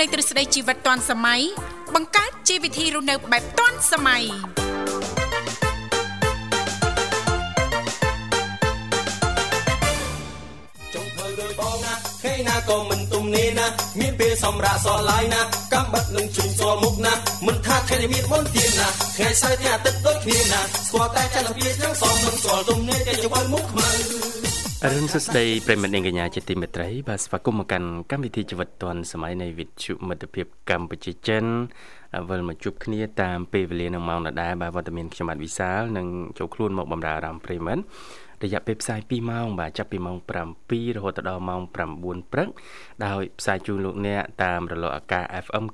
លេងទ្រឹស្ដីជីវិតទាន់សម័យបង្កើតជីវវិធីរស់នៅបែបទាន់សម័យចុងភៅដោយបងណាហេណាក៏មិនទុំនេះណាមានពេលសម្រាប់សល់ឡាយណាកំបិតនឹងជុញសល់មុខណាមិនថាថ្ងៃមានមុនទៀនណាថ្ងៃសៅរ៍ថ្ងៃអាទិត្យដូចគ្នាណាស្គាល់តែចន្ទភាទាំងសងមិនស្គាល់ទុំនេះតែជវិលមុខខ្មៅ អរុនសុស្ដីប្រិមត្តនាងកញ្ញាជាទីមេត្រីបាទស្វាគមន៍មកកាន់កម្មវិធីជីវិតឌွန်សម័យនៃវិទ្យុមិត្តភាពកម្ពុជាចិនវិលមកជួបគ្នាតាមពេលវេលានឹងម៉ោងដដែលបាទវត្តមានខ្ញុំបាទវិសាលនឹងចូលខ្លួនមកបម្រើអារម្មណ៍ប្រិមត្តរយៈពេលផ្សាយ2ម៉ោងបាទចាប់ពីម៉ោង7រហូតដល់ម៉ោង9ព្រឹកដោយផ្សាយជូនលោកអ្នកតាមរលកអាកាស FM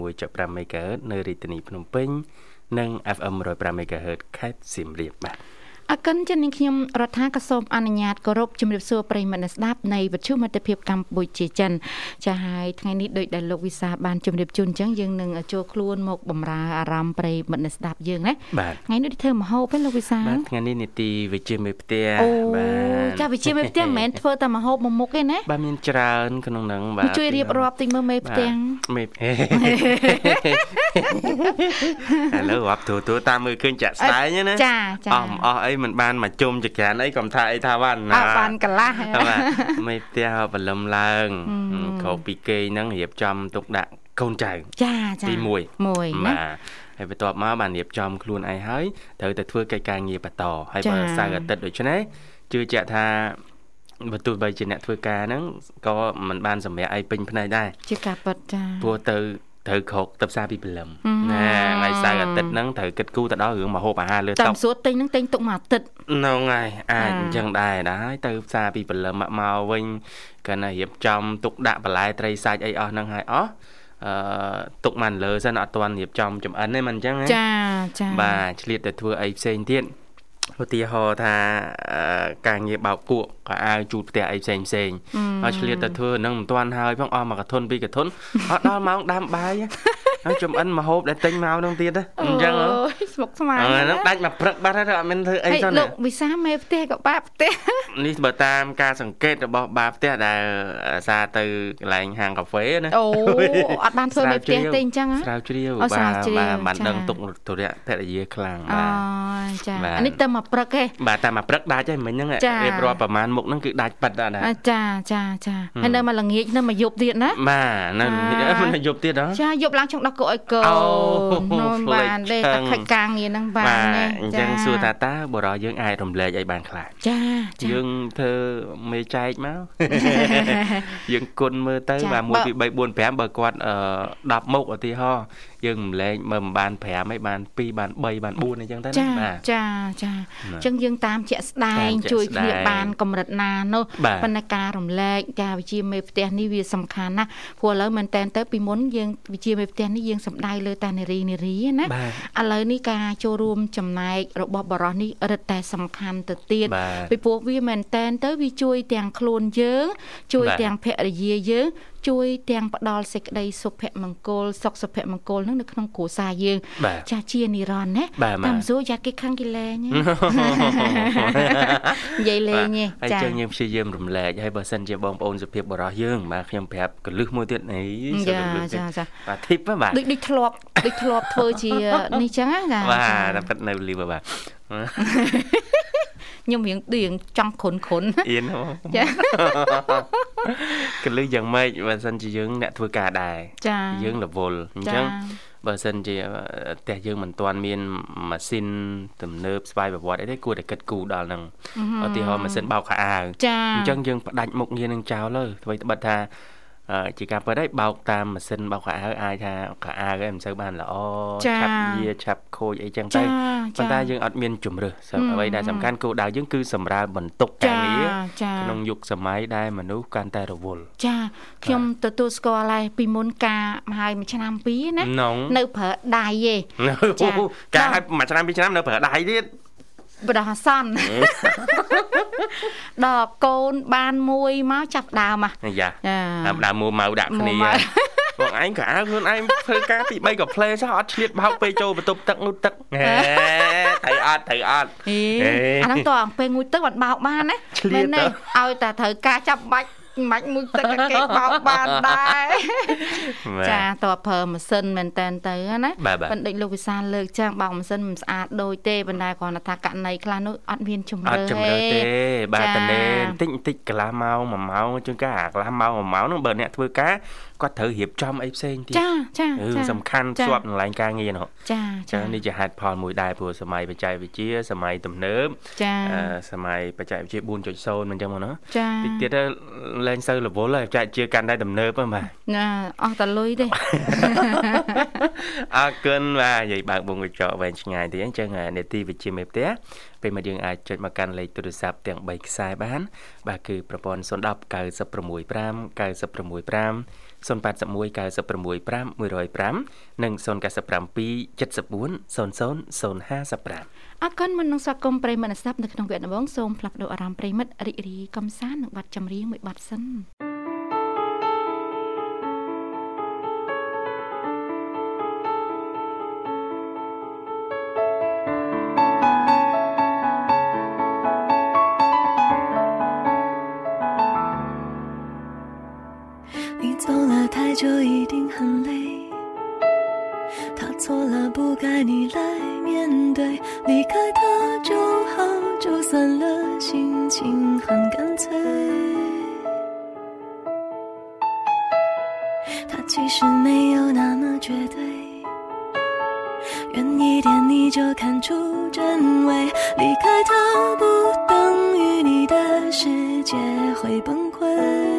96.5 MHz នៅរាជធានីភ្នំពេញនិង FM 105 MHz ខេត្តសៀមរាបបាទ អកិនចិននាងខ្ញុំរដ្ឋាក៏សូមអនុញ្ញាតគោរពជំរាបសួរប្រិយមិត្តអ្នកស្ដាប់នៃវិទ្យុមិត្តភាពកម្ពុជាចិនចាហើយថ្ងៃនេះដោយដែលលោកវិសាបានជំរាបជូនអញ្ចឹងយើងនឹងចូលខ្លួនមកបំរើអារម្មណ៍ប្រិយមិត្តអ្នកស្ដាប់យើងណាថ្ងៃនេះធ្វើមហោបទេលោកវិសាបាទថ្ងៃនេះនីតិវិជាមេផ្ទះបាទចាវិជាមេផ្ទះមិនមែនធ្វើតែមហោបមួយមុខទេណាបាទមានច្រើនក្នុងហ្នឹងបាទជួយរៀបរាប់តិចមើលមេផ្ទះមេ ឥឡូវរាប់ទូទូតាមមើលឃើញចាក់ស្ដែងណាចាចាអស់អស់អីមិនបានមកជុំចក្រានអីកុំថាអីថាបានណាបានកន្លះបាទមេផ្ទះបលឹមឡើងក្រោកពីគេហ្នឹងរៀបចំទុកដាក់កូនចៅចាចាទី1មួយបាទហើយបន្ទាប់មកបានរៀបចំខ្លួនឯងហើយត្រូវតែធ្វើកិច្ចការងារបន្តហើយបើសៅរ៍អាទិត្យដូច្នេះជឿជាក់ថាបើទោះបីជាអ្នកធ្វើការហ្នឹងក៏មិនបានសម្រាប់អីពេញផ្នែកដែរជាការពិតចាព្រោះទៅ ត្រូវក្រោកទៅផ្សារពីព្រលឹមណាថ្ងៃសៅរ៍អាទិត្យហ្នឹងត្រូវគិតគូរទៅដល់រឿងមហូបអាហារលើតុតាមសួរទិញហ្នឹងទិញទុកមួយអាទិត្យហ្នឹងហើយអាចអញ្ចឹងដែរដែរទៅផ្សារពីព្រលឹមមកវិញគាត់ណារៀបចំទុកដាក់បន្លែត្រីសាច់អីអស់ហ្នឹងហើយអស់អឺទុកមកលើសិនអត់ទាន់រៀបចំចំអិនទេមិនអញ្ចឹងចាចាបាទឆ្លៀតទៅធ្វើអីផ្សេងទៀត ឧទាហរណ៍ថាការងារបោកគក់ក៏អាវជូតផ្ទះអីផ្សេងផ្សេងហើយឆ្លៀតទៅធ្វើនឹងមិនទាន់ហើយផងអស់មួយកធុនពីរកធុនអត់ដល់ម៉ោងដាំបាយហើយចំអិនមកហូបដែលទិញមកនោះទៀតអញ្ចឹងអូយស្មុកស្មាញហ្នឹងដាច់មកព្រឹកបាត់ហើយអត់មានធ្វើអីសោះលោកវិសាមេផ្ទះក៏បាផ្ទះនេះបើតាមការសង្កេតរបស់បាផ្ទះដែលសារទៅកន្លែងហាងកាហ្វេណាអូអត់បានធ្វើមេផ្ទះទេអញ្ចឹងស្រាវជ្រាវបាទបានដឹងទុកទុរៈភរិយាខ្លាំងបាទអូចាអានេះទៅមកព្រឹកទេបាទតាមមកព្រឹកដាច់ហើយមិញហ្នឹងរៀបរាប់ប្រហែលមុខហ្នឹងគឺដាច់ប៉ិតដែរចាចាចាហើយនៅមកល្ងាចនៅមកយប់ទៀតណាបាទនៅនៅយប់ទៀតហ៎ចាយប់ឡើងចង់ដោះគោឲ្យកូននោះបានទេតែខិតការងារហ្នឹងបានទេអញ្ចឹងសួរថាតើបរិយយើងអាចរំលែកអីបានខ្លះចាយើងធ្វើមេចែកមកយើងគុណមើលទៅបាទ1 2 3 4 5បើគាត់10មុខឧទាហរណ៍ យើងរំលែកមើលមិនបាន5ឯបាន2បាន3បាន4អញ្ចឹងទៅណាបាទចាចាអញ្ចឹងយើងតាមជាក់ស្ដែងជួយគ្នាបានកម្រិតណានោះប៉ុន្តែការរំលែកចាវិជាមេផ្ទះនេះវាសំខាន់ណាស់ព្រោះឥឡូវមែនតើទៅពីមុនយើងវិជាមេផ្ទះនេះយើងសំដៅលើតានារីនារីណាឥឡូវនេះការចូលរួមចំណែករបស់បរិសនេះរឹតតែសំខាន់ទៅទៀតពីព្រោះវាមែនតែនទៅវាជួយទាំងខ្លួនយើង ជួយទាំងភរិយាយើង ជួយទាំងផ្ដល់សេចក្តីសុភមង្គលសុខសុភមង្គលនឹងនៅក្នុងគ្រួសារយើងចាស់ជានិរន្តរ៍ណាតាមសួរយ៉ាត់គេខាងគេលែងនិយាយលេងទេចា៎ហើយយើងព្យាយាមរំលែកហើយបើសិនជាបងប្អូនសុភាពបរោះយើងបាទខ្ញុំប្រាប់កលឹះមួយទៀតអីចាចាចាបាទធីបបាទដូចដូចធ្លាប់ដូចធ្លាប់ធ្វើជានេះចឹងណាចាបាទតែប៉ិតនៅលីបបាទខ្ញុំរៀងរៀងចង់ខុនខុនអៀនចា កលឹះយ៉ាងម៉េចបើសិនជាយើងអ្នកធ្វើការដែរយើងរវល់អញ្ចឹងបើសិនជាផ្ទះយើងមិនទាន់មានម៉ាស៊ីនទំនើបស្វ័យប្រវត្តិអីទេគួរតែគិតគូរដល់ហ្នឹងឧទាហរណ៍ម៉ាស៊ីនបោកខោអាវអញ្ចឹងយើងផ្ដាច់មុខងារនឹងចោលទៅអ្វីត្បិតថា ជាការពិតហើយបោកតាមម៉ាស៊ីនបោកខោអាវអាចថាខោអាវឯងមិនសូវបានល្អឆាប់យាឆាប់ខូចអីចឹងទៅប៉ុន្តែយើងអត់មានជំរឿសអ្វីដែលសំខាន់គោលដៅយើងគឺសម្រាប់បន្ទុកការងារក្នុងយុគសម័យដែលមនុស្សកាន់តែរវល់ចាខ្ញុំទទួលស្គាល់ហើយពីមុនការមកហើយមួយឆ្នាំពីរណានៅប្រើដៃឯងការហើយមួយឆ្នាំពីរឆ្នាំនៅប្រើដៃទៀត បដោះអាសន្នដល់កូនបានមួយមកចាប់ដើមអាយ៉ាតាមដើមមួម៉ៅដាក់គ្នាបងឯងក៏អើខ្លួនឯងធ្វើការពី3ក៏ផ្លេសោះអត់ឆ្លៀតបោកពេលចូលបន្ទប់ទឹកនោះទឹកហេត្រូវអត់ត្រូវអត់អាហ្នឹងតើពេលងូតទឹកអត់បោកបានណាមែនទេឲ្យតែត្រូវការចាប់បាច់ មិនមួយទឹកគេបោកបានដែរចាតើប្រើម៉ាស៊ីនមែនតែនទៅណាប៉ុន្តែលោកវិសាលលើកចឹងបោកម៉ាស៊ីនមិនស្អាតដូចទេប៉ុន្តែគ្រាន់តែថាករណីខ្លះនោះអត់មានជំរឿអត់ជំរឿទេបាទតនេបន្តិចបន្តិចកន្លះម៉ោង1ម៉ោងជួនកាលកន្លះម៉ោង1ម៉ោងនោះបើអ្នកធ្វើការគាត់ត្រូវរៀបចំអីផ្សេងទៀតចាចាចាសំខាន់ស្ទាប់នឹងឡើងការងារនោះចាចានេះជាហេតុផលមួយដែរព្រោះសម័យបច្ចេកវិទ្យាសម័យទំនើបចាសម័យបច្ចេកវិទ្យា4.0មិនចឹងមកណាចាតិចទៀតទៅលែងសូវរវល់ហើយបច្ចេកវិទ្យាកាន់តែទំនើបហ្នឹងបាទណាអស់តែលុយទេអរគុណបាទនិយាយបើកវងកញ្ចក់វែងឆ្ងាយទៀតអញ្ចឹងនេតិវិទ្យាមេផ្ទះពេលមកយើងអាចចុចមកកាន់លេខទូរស័ព្ទទាំង3ខ្សែបាន បាទគឺប្រព័ន្ធ010 965 965 081 965 105និង097 74 00 055អរគុណមុននឹងស្វាគមន៍ប្រិមិត្តស្ដាប់នៅក្នុងវគ្គដំបូងសូមផ្លាស់ប្ដូរអារម្មណ៍ប្រិមិត្តរីករាយកំសាន្តនឹងបទចម្រៀងមួយបទសិន 你走了太久一定很累。他错了，不该你来面对。离开他就好，就算了，心情很干脆。他其实没有那么绝对，远一点你就看出真伪。离开他不等于你的世界会崩溃。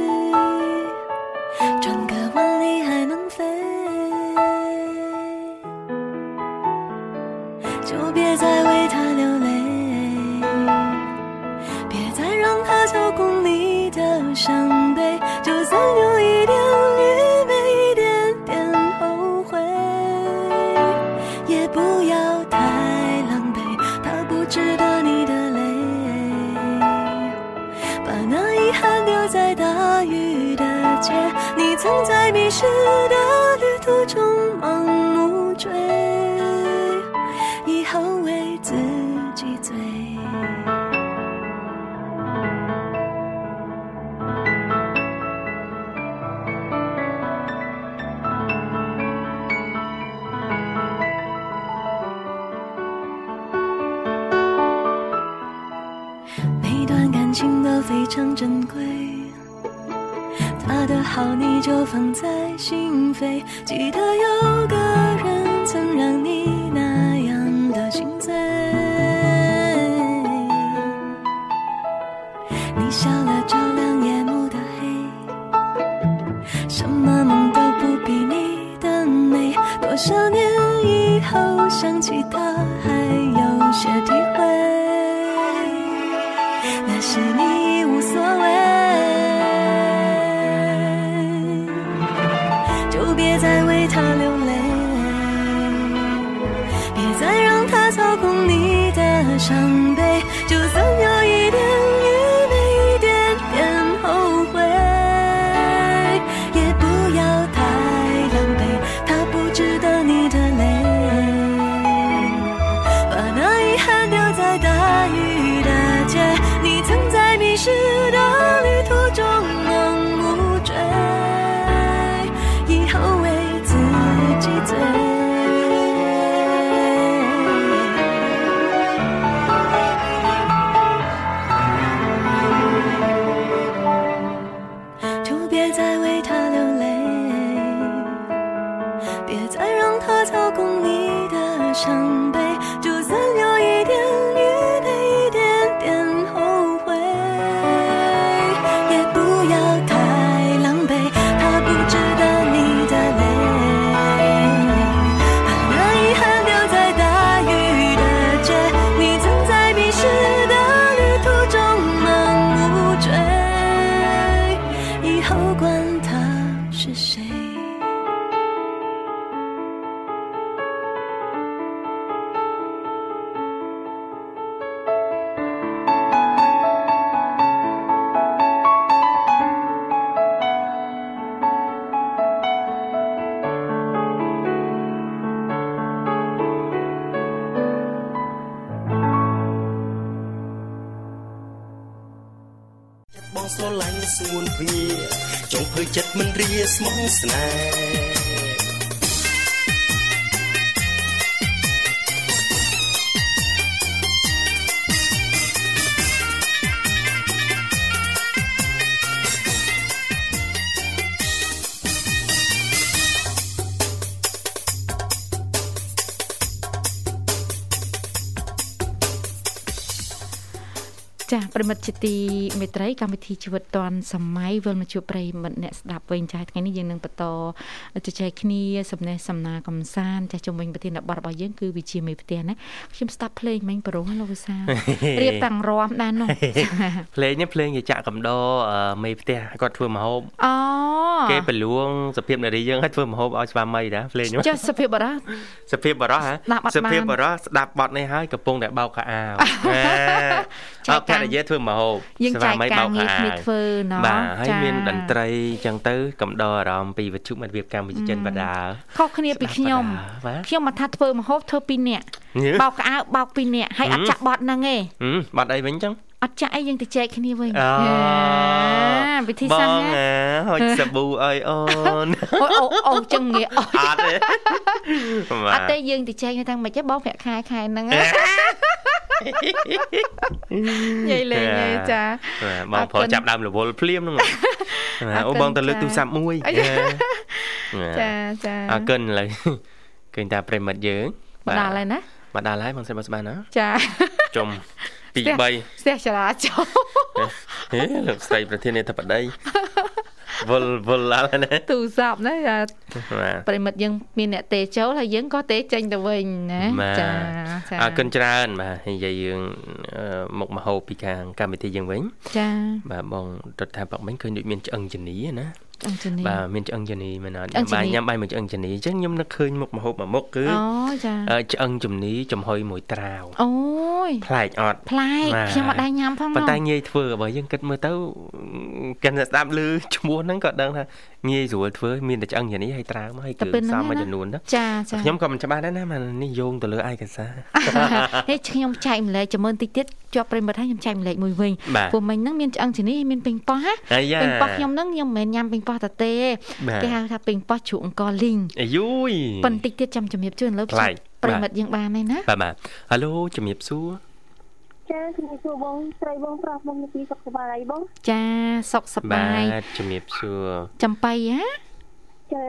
非常珍贵？他的好你就放在心扉。记得有个人曾让你难 រាស្មោះស្នេហ៍ ប្រិមិត្តជាទីមេត្រីកម្មវិធីជីវិតឌွန်សម័យវិលមកជួបប្រិមិត្តអ្នកស្ដាប់វិញចាថ្ងៃនេះយើងនឹងបន្តជជែកគ្នាសំណេះសំណាលកំសាន្តចាជំវិញប្រធានបទរបស់យើងគឺវិជាមេផ្ទះណាខ្ញុំស្ដាប់ភ្លេងមិញប្រុសលោកវិសារៀបតាំងរំដែរនោះភ្លេងនេះភ្លេងជាចាក់កំដរមេផ្ទះគាត់ធ្វើមហូបអូគេបលួងសភាពនារីយើងឲ្យធ្វើមហូបឲ្យស្វាមីដែរភ្លេងនោះចាសភាពបរោះសភាពបរោះហ៎សភាពបរោះស្ដាប់បទនេះហើយកំពុងតែបោកខោអាវ អូខេរិយាធ្វើម្ហូបយើងចែកការងារគ្នាធ្វើណោះបាទហើយមានតន្ត្រីចឹងទៅកំដរអារម្មណ៍ពីវិទ្យុមិត្តភាពកម្ពុជាចិនបដាខុសគ្នាពីខ្ញុំខ្ញុំមកថាធ្វើម្ហូបធ្វើពីរនាក់បោកក្អើបោកពីរនាក់ហើយអត់ចាក់បត់ហ្នឹងទេបត់អីវិញចឹងអត់ចាក់អីយើងទៅចែកគ្នាវិញវិធីសាស្ត្រណាហូចសាប៊ូអើយអូនអូអូចឹងងាយអត់អត់ទេអត់ទេយើងទៅចែកថាមិនទេបងប្រាក់ខែខែហ្នឹង យាយលេងចាបងប្រុសចាប់ដើមរវល់ភ្លាមហ្នឹងអូបងទៅលើកទូរស័ព្ទមួយចាចាអើកិនឥឡូវឃើញតាប្រិមិត្តយើងមកដល់ហើយណាមកដល់ហើយបងសិនបងស្បានណាចាជុំ2 3ស្ទះចរាចរណ៍ហេលោកស្រីប្រធានាធិបតី វល់វល់ឡើងណាទូរស័ព្ទណាប្រិមិត្តយើងមានអ្នកទេចូលហើយយើងក៏ទេចេញទៅវិញណាចាចាអរគុណច្រើនបាទនិយាយយើងមុខមហោពីខាងកម្មវិធីយើងវិញចាបាទបងរត់ថាបាក់មិញឃើញដូចមានឆ្អឹងជនីណា ឆ្អឹងជនីបាទមានឆ្អឹងជនីមែនអត់បាយញ៉ាំបាយមួយឆ្អឹងជនីអញ្ចឹងខ្ញុំនឹកឃើញមុខមហូបមួយមុខគឺអូចាឆ្អឹងជនីចំហុយមួយត្រាវអូយប្លែកអត់ប្លែកខ្ញុំអត់ដែរញ៉ាំផងប៉ុន្តែងាយធ្វើបើយើងគិតមើលទៅកាន់តែស្ដាប់ឮឈ្មោះហ្នឹងក៏ដឹងថាងាយស្រួលធ្វើមានតែឆ្អឹងយ៉ាងនេះហើយត្រាវមកហើយគ្រឿងផ្សំមួយចំនួនទៅចាចាខ្ញុំក៏មិនច្បាស់ដែរណាមកនេះយោងទៅលើឯកសារហេខ្ញុំចែកម្លែកចាំមើលតិចទៀតជាប់ប្រិមិត្តហើយខ្ញុំចែកម្លែកមួយវិញព្រោះមិញហ្នឹងមានឆ្អឹងជំនីមានពេញប៉ោះណាពេញប៉ោះខ្ញុំហ្នឹងខ្ញុំមិនមែនញ៉ាំពេញប៉ោះតាទេគេហៅថាពេញប៉ោះជ្រូកអង្គលីងអាយូយបន្តិចទៀតចាំជំរាបជូនលើប្រិមិត្តយើងបានហើយណាបាទបាទហៅឡូជំរាបសួរចាជំរាបសួរបងស្រីបងប្រុសបងពីសុខសប្បាយបងចាសុខសប្បាយបាទជំរាបសួរចំបៃហ៎ចា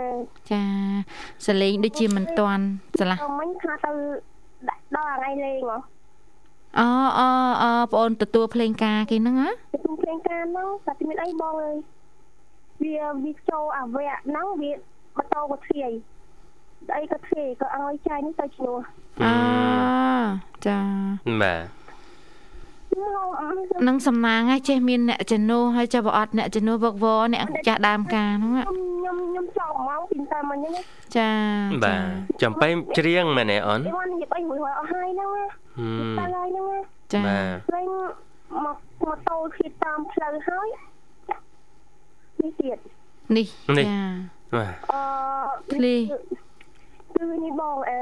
ចាសលេងដូចជាមិនតាន់ឆ្លាស់មិញថាទៅដាក់ដល់ថ្ងៃលេងហ៎អូអូអូបងអូនទទួលភ្លេងការគេហ្នឹងហ៎ទទួលភ្លេងការហ្នឹងតែមានអីបងអើយ វាវាចូលអាវៈហ្នឹងវាម៉ូតូក៏ធ្លាយស្អីក៏ធ្លាយក៏ឲ្យចាយនេះទៅឈ្លោះអចាបាទនឹងសំណាងហើយចេះមានអ្នកចំនួនហើយចាំបើអត់អ្នកចំនួនវឹកវរអ្នកចាស់ដើមការហ្នឹងខ្ញុំខ្ញុំចង់មកពីតាមមិញហ្នឹងចាបាទចំបៃច្រៀងមែនទេអូនខ្ញុំនិយាយអីមួយអស់ហើយហ្នឹងណាតែហើយហ្នឹងចាលេងមកម៉ូតូขี่តាមផ្លូវហើយ នេះទៀតនេះចាបាទអឺឃ្លីគឺនេះបងអឺ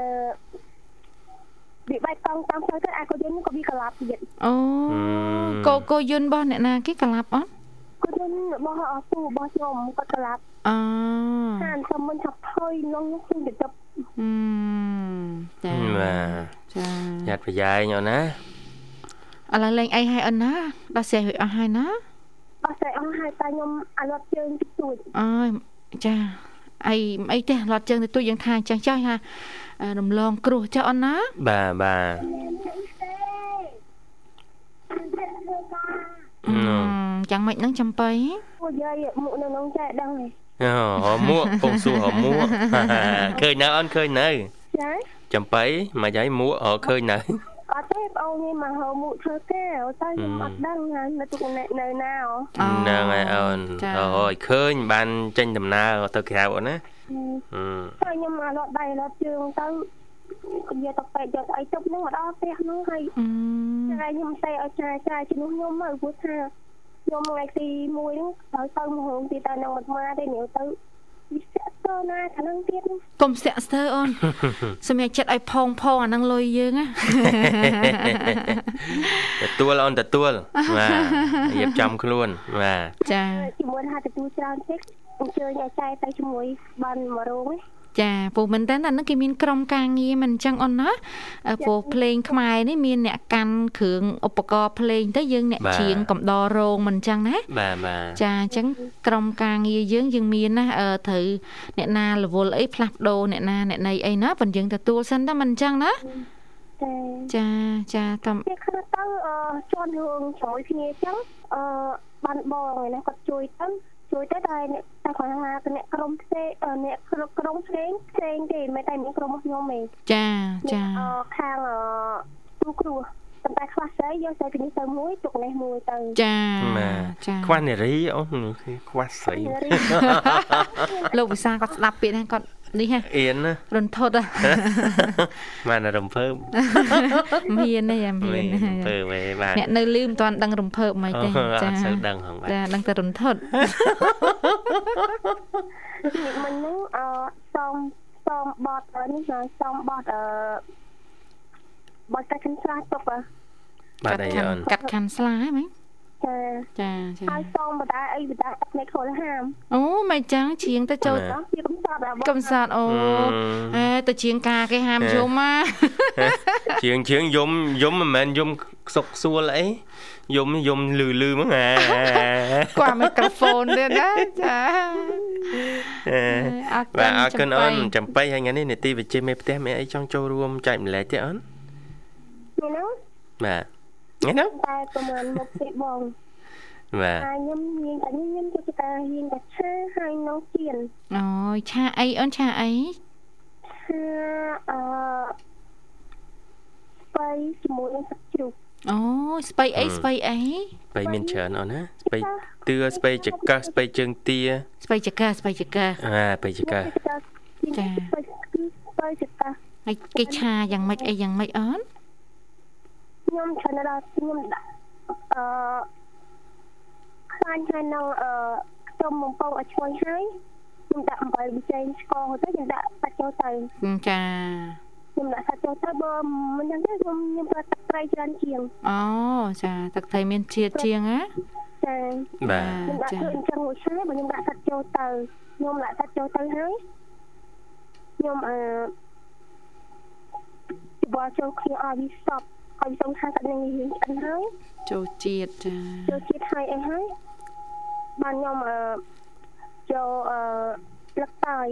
វាបែកកង់តាមផ្លូវទៅអាកូយុនក៏វាក្លាប់ទៀតអូកូកូយុនរបស់អ្នកណាគេក្លាប់អត់កូយុនរបស់អពូរបស់ខ្ញុំគាត់ក្លាប់អូហានខ្ញុំមិនថាភ័យលងខ្ញុំទៅទៅអឺចាបាទចាញាត់ប្រយ៉ែងអូនណាឥឡូវលេងអីហើយអូនណាដល់ស្រេះរួចអស់ហើយណា អស់ស្រេះអស់ហើយតែខ្ញុំអាឡត់ជើងតិចតួចអើយចាអីអីទេឡត់ជើងតិចតួចយ៉ាងថាអញ្ចឹងចុះថារំលងគ្រោះចាអូនណាបាទបាទចាំមិនហ្នឹងចំបៃពួកយាយមុខនៅក្នុងចែដឹងហ៎អូមួកពងសួរហមួកឃើញនៅអូនឃើញនៅចាចំបៃមកយាយមួកអឃើញនៅ អត់ទេបងនេះមកហៅមុខធ្វើគេតែខ្ញុំអត់ដឹងថានៅទុកនៅណាហ្នឹងហើយអូនអូយឃើញបានចេញដំណើរទៅក្រៅអូនណាតែខ្ញុំមកលត់ដៃលត់ជើងទៅនិយាយទៅពេកយកអីជប់នឹងមកដល់ផ្ទះហ្នឹងហើយតែខ្ញុំតែឲ្យចាយចាយជំនួសខ្ញុំមកព្រោះថាខ្ញុំថ្ងៃទី1ហ្នឹងហើយទៅមហងទីតែនឹងមិនមកទេនេះទៅវិស្វករ ណាខាងនឹងទៀតកុំស្ទាក់ស្ទើរអូនសម្រាប់ចិត្តឲ្យផងផងអានឹងលុយយើងណាទទួលអូនទទួលបាទរៀបចំខ្លួនបាទចាជាមួយថាទទួលច្រើនពេកអញ្ជើញឲ្យចែកទៅជាមួយបានមករោង ចាពូមែនតើអានឹងគេមានក្រុមការងារមិនអញ្ចឹងអូនណាព្រោះភ្លេងខ្មែរនេះមានអ្នកកាន់គ្រឿងឧបករណ៍ភ្លេងទៅយើងអ្នកច្រៀងកំដររោងមិនអញ្ចឹងណាបាទបាទចាអញ្ចឹងក្រុមការងារយើងយើងមានណាត្រូវអ្នកណារវល់អីផ្លាស់ប្ដូរអ្នកណាអ្នកណីអីណាប៉ុន្តែយើងទទួលសិនតែមិនអញ្ចឹងណាចាចាតាមពេលខ្លះទៅអឺជន់រឿងជាមួយគ្នាអញ្ចឹងអឺបានបងឯណាគាត់ជួយទៅ ជួយទៅតែអ្នកតែគាត់ថាអ្នកក្រុមផ្សេងអ្នកក្រុមផ្សេងផ្សេងទេមិនតែមានក្រុមខ្ញុំទេចាចាខាងទូគ្រូប៉ុន្តែខ្វះស្អីយកស្អីពីនេះទៅមួយទុកនេះមួយទៅចាចាខ្វះនារីអូនខ្វះស្អីលោកវិសាគាត់ស្ដាប់ពាក្យហ្នឹងគាត់ នេះហ៎អៀនណារន្ធត់បានរំភើបមានទេមានរំភើបឯបាទអ្នកនៅលឺមិនទាន់ដឹងរំភើបមិនទេចាអត់សូវដឹងហងបាទចាដឹងតែរន្ធត់មិញហ្នឹងអឺសំសំបត់នេះណាសំបត់អឺបត់កាត់ខាន់ស្លាទុកបាទអីអូនកាត់ខាន់ស្លាហ៎មិញ ចាចាចាហើយសងបដាអីបដាទឹកនេះខលហាមអូមិនចឹងជាងទៅចូលកំសត់អូអេទៅជាងការគេហាមយំម៉ាជាងជាងយំយំមិនមែនយំខ្សុកសួលអីយំយំលឺលឺហ្មងអាគាត់មីក្រូហ្វូនទៀតណាចាអរគុណអរគុណអូនចំបៃហើយថ្ងៃនេះនេតិវិជ័យមេផ្ទះមានអីចង់ចូលរួមចែកម្លែកទេអូនហ្នឹងបាទ ថ្ងៃហ្នឹងតែប្រហែលមកពីបងបាទខ្ញុំញៀងតែខ្ញុំចូលចិត្តតែញៀងតែឆាហើយនៅជៀនអូយឆាអីអូនឆាអីឆាអឺស្បៃជាមួយនឹងទឹកជ្រូកអូស្បៃអីស្បៃអីស្បៃមានច្រើនអូនណាស្បៃទឿស្បៃចកស្បៃជើងទាស្បៃចកស្បៃចកអាស្បៃចកចាស្បៃចកហើយគេឆាយ៉ាងម៉េចអីយ៉ាងម៉េចអូន ខ្ញុំច្រើនដល់ខ្ញុំដាក់អឺខ្លាញ់ហើយនឹងអឺខ្ទឹមបំពងឲ្យឈ្ងុយហើយខ្ញុំដាក់អំបិលប៊ីចេងស្ករទៅខ្ញុំដាក់សាច់ចូលទៅចាខ្ញុំដាក់សាច់ចូលទៅបើមិនចឹងទេខ្ញុំខ្ញុំប្រើទឹកត្រីច្រើនជាងអូចាទឹកត្រីមានជាតិជាងណាចាបាទខ្ញុំដាក់ធ្វើអញ្ចឹងមួយឆាបើខ្ញុំដាក់សាច់ចូលទៅខ្ញុំដាក់សាច់ចូលទៅហើយខ្ញុំអឺបោះចូលគ្នាឲ្យវាសប់ ឲ្យសូមថាសាច់នឹងរៀងឆ្អិនហើយចូលជាតិចាចូលជាតិហើយអីហើយបានខ្ញុំអឺចូលអឺលឹកតើយ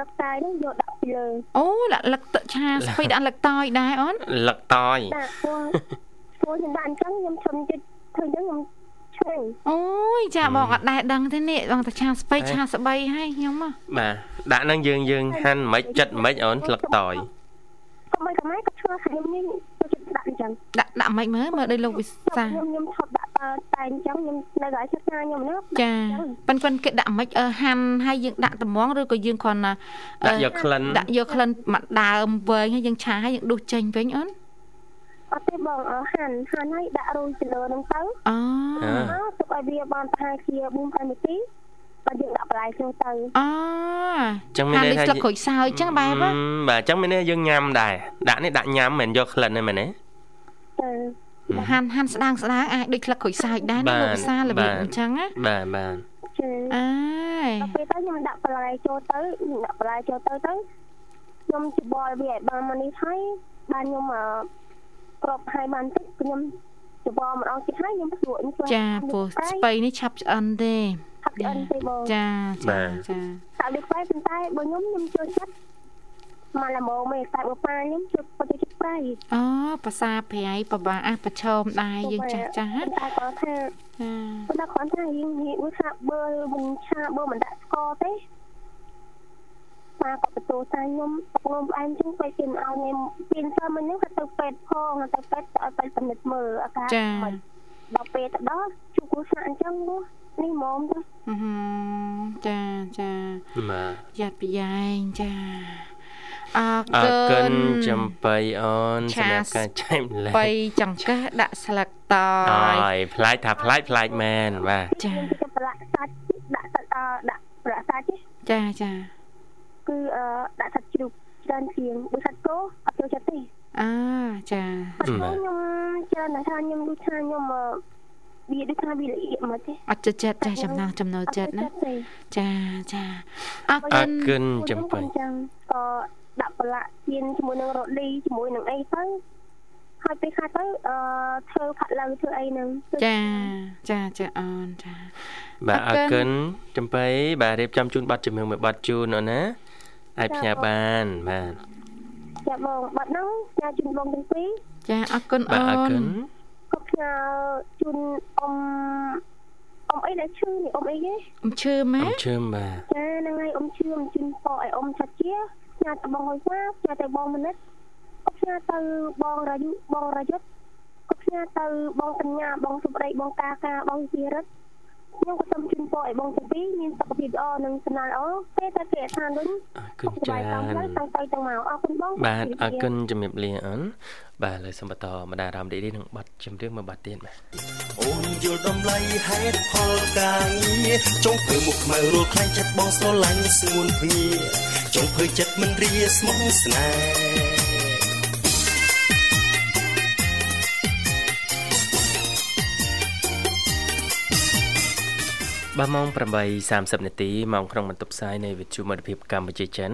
លឹកតើយនោះយកដាក់ពីលើអូដាក់លឹកទឹកឆាស្ពៃដាក់លឹកតើយដែរអូនលឹកតើយដាក់ព្រោះព្រោះខ្ញុំដាក់អញ្ចឹងខ្ញុំឈុំចិត្តធ្វើអញ្ចឹងខ្ញុំឆ្ងាញ់អូយចាបងអត់ដែរដឹងទេនេះបងតាឆាស្បៃឆាស្បៃហើយខ្ញុំបាទដាក់ហ្នឹងយើងយើងហាន់មិនចិត្តមិនអូនលឹកតើយក៏មិនក៏មិនក៏ឆ្ងល់ខ្ញុំនេះ ដាក់អញ្ចឹងដាក់ដាក់មិនមើលមើលដោយលោកវិសាខ្ញុំខ្ញុំឈប់ដាក់តែអញ្ចឹងខ្ញុំនៅកន្លែងសិក្សាខ្ញុំណាចាប៉ិនប៉ិនគេដាក់មិនហាន់ហើយយើងដាក់ត្មងឬក៏យើងគ្រាន់តែដាក់យកក្លិនដាក់យកក្លិនមកដើមវែងហើយយើងឆាហើយយើងដួសចេញវិញអូនអត់ទេបងហាន់ហាន់ហើយដាក់រួយទៅលើហ្នឹងទៅអូទុកឲ្យវាបានប្រហែលជា4 5នាទីបាទយើងដាក់បន្លែចូលទៅអូចឹងមានន័យថាស្លឹកក្រូចសើចចឹងបែបបាទចឹងមានន័យយើងញ៉ាំដែរដាក់នេះដាក់ញ៉ាំមិនយកក្លិនទេមែនទេចា ហាន់ហាន់ស្ដាងស្ដាងអាចដូចក្លឹកក្រូចសើចដែរណាលោកវិសារបៀបអញ្ចឹងណាបាទបាទចាអើយពេលទៅខ្ញុំដាក់បន្លែចូលទៅខ្ញុំដាក់បន្លែចូលទៅទៅខ្ញុំច្បល់វាឲ្យបានមកនេះហើយបានខ្ញុំក្របហើយបានទឹកខ្ញុំច្បល់ម្ដងទៀតហើយខ្ញុំស្រួលខ្ញុំចាព្រោះស្ពៃនេះឆាប់ឆ្អិនទេហាប់ឆ្អិនទេបងចាចាចាតែដូចបែបប៉ុន្តែបើខ្ញុំខ្ញុំចូលចិត្ត មកល្មមឯតែបើប៉ាខ្ញុំជួយបើជួយប្រៃអូភាសាប្រៃប្របាអះប្រឈមដែរយើងចាស់ចាស់តែគាត់ថាចាប៉ុន្តែគាត់ថាយើងនិយាយថាបើមិនឆាបើមិនដាក់ស្ករទេប៉ាក៏បន្ទោថាខ្ញុំទឹកនំផ្អែមចឹងពេលគេឲ្យខ្ញុំពីនសើមិញហ្នឹងគាត់ទៅពេទ្យផងទៅពេទ្យទៅពេទ្យពិនិត្យមើលអាការមិនដល់ពេលទៅដល់ជួបគូសាអញ្ចឹងនេះហ្មងចាចាចាបាទយ៉ាត់ប្រយ៉ែងចា អរគុណចំបៃអូនសម្រាប់ការចែកម្លែកបៃចង្កេះដាក់ស្លឹកតើយផ្លាច់ថាផ្លាច់ផ្លាច់មែនបាទចាប្រឡាក់សាច់ដាក់សាច់ដាក់ប្រឡាក់សាច់ចាចាគឺអឺដាក់សាច់ជ្រូកច្រើនជាងដូចសាច់គោអត់ចូលចិត្តទេអាចាខ្ញុំច្រើនណាស់ថាខ្ញុំដូចថាខ្ញុំវាដូចថាវាល្អិតមកទេអត់ចិត្តចិត្តចាចំណងចំណូលចិត្តណាចាចាអរគុណអរគុណចំបៃចឹងក៏ដាក់ ប្រឡាក់ទៀនជាមួយនឹងរ៉ូឌីជាមួយនឹងអីទៅហើយពេលខាត់ទៅអឺធ្វើផាក់ឡូវធ្វើអីហ្នឹងចាចាចាអូនចាបាទអរគុណចំបៃបាទរៀបចំជូនប័ណ្ណជំនឿមួយប័ណ្ណជូនអូនណាអាចផ្ញើបានបាទចាបងប័ណ្ណហ្នឹងផ្ញើជូនបងទាំងពីរចាអរគុណអូនបាទអរគុណក៏ផ្ញើជូនអ៊ំអ៊ំអីដែលឈឺនេះអ៊ំអីគេអ៊ំឈឺម៉ែអ៊ំឈឺបាទចាហ្នឹងហើយអ៊ំឈឺអ៊ំជូនប៉ឲ្យអ៊ំឆាត់ជា ផ្ញើទៅបងហុយសាផ្ញើទៅបងមនិតក៏ផ្ញើទៅបងរាយុបងរាយុទ្ធក៏ផ្ញើទៅបងបញ្ញាបងសុប្ដីបងកាកាបងជារិទ្ធ ខ្ញុំក៏សូមជូនពរឲ្យបងទាំងពីរមានសុខភាពល្អនិងសំណាងល្អពេលតែគេឋានវិញអរគុណចា៎តាំងទៅតាំងមកអរគុណបងបាទអរគុណជំរាបលាអូនបាទលើសូមបន្តមដារ៉ាមឌីឌីនឹងបាត់ជំរាបមួយបាត់ទៀតបាទអូនយល់តម្លៃហេតុផលការងារចង់ធ្វើមុខខ្មៅរួលខ្លាញ់ចិត្តបងស្រឡាញ់ស្ងួនភ្ងាចង់ធ្វើចិត្តមិនរាស្មោះស្នេហ៍ បាទម៉ោង8:30នាទីម៉ោងក្នុងបន្ទប់ផ្សាយនៃវិទ្យុមិត្តភាពកម្ពុជាចិន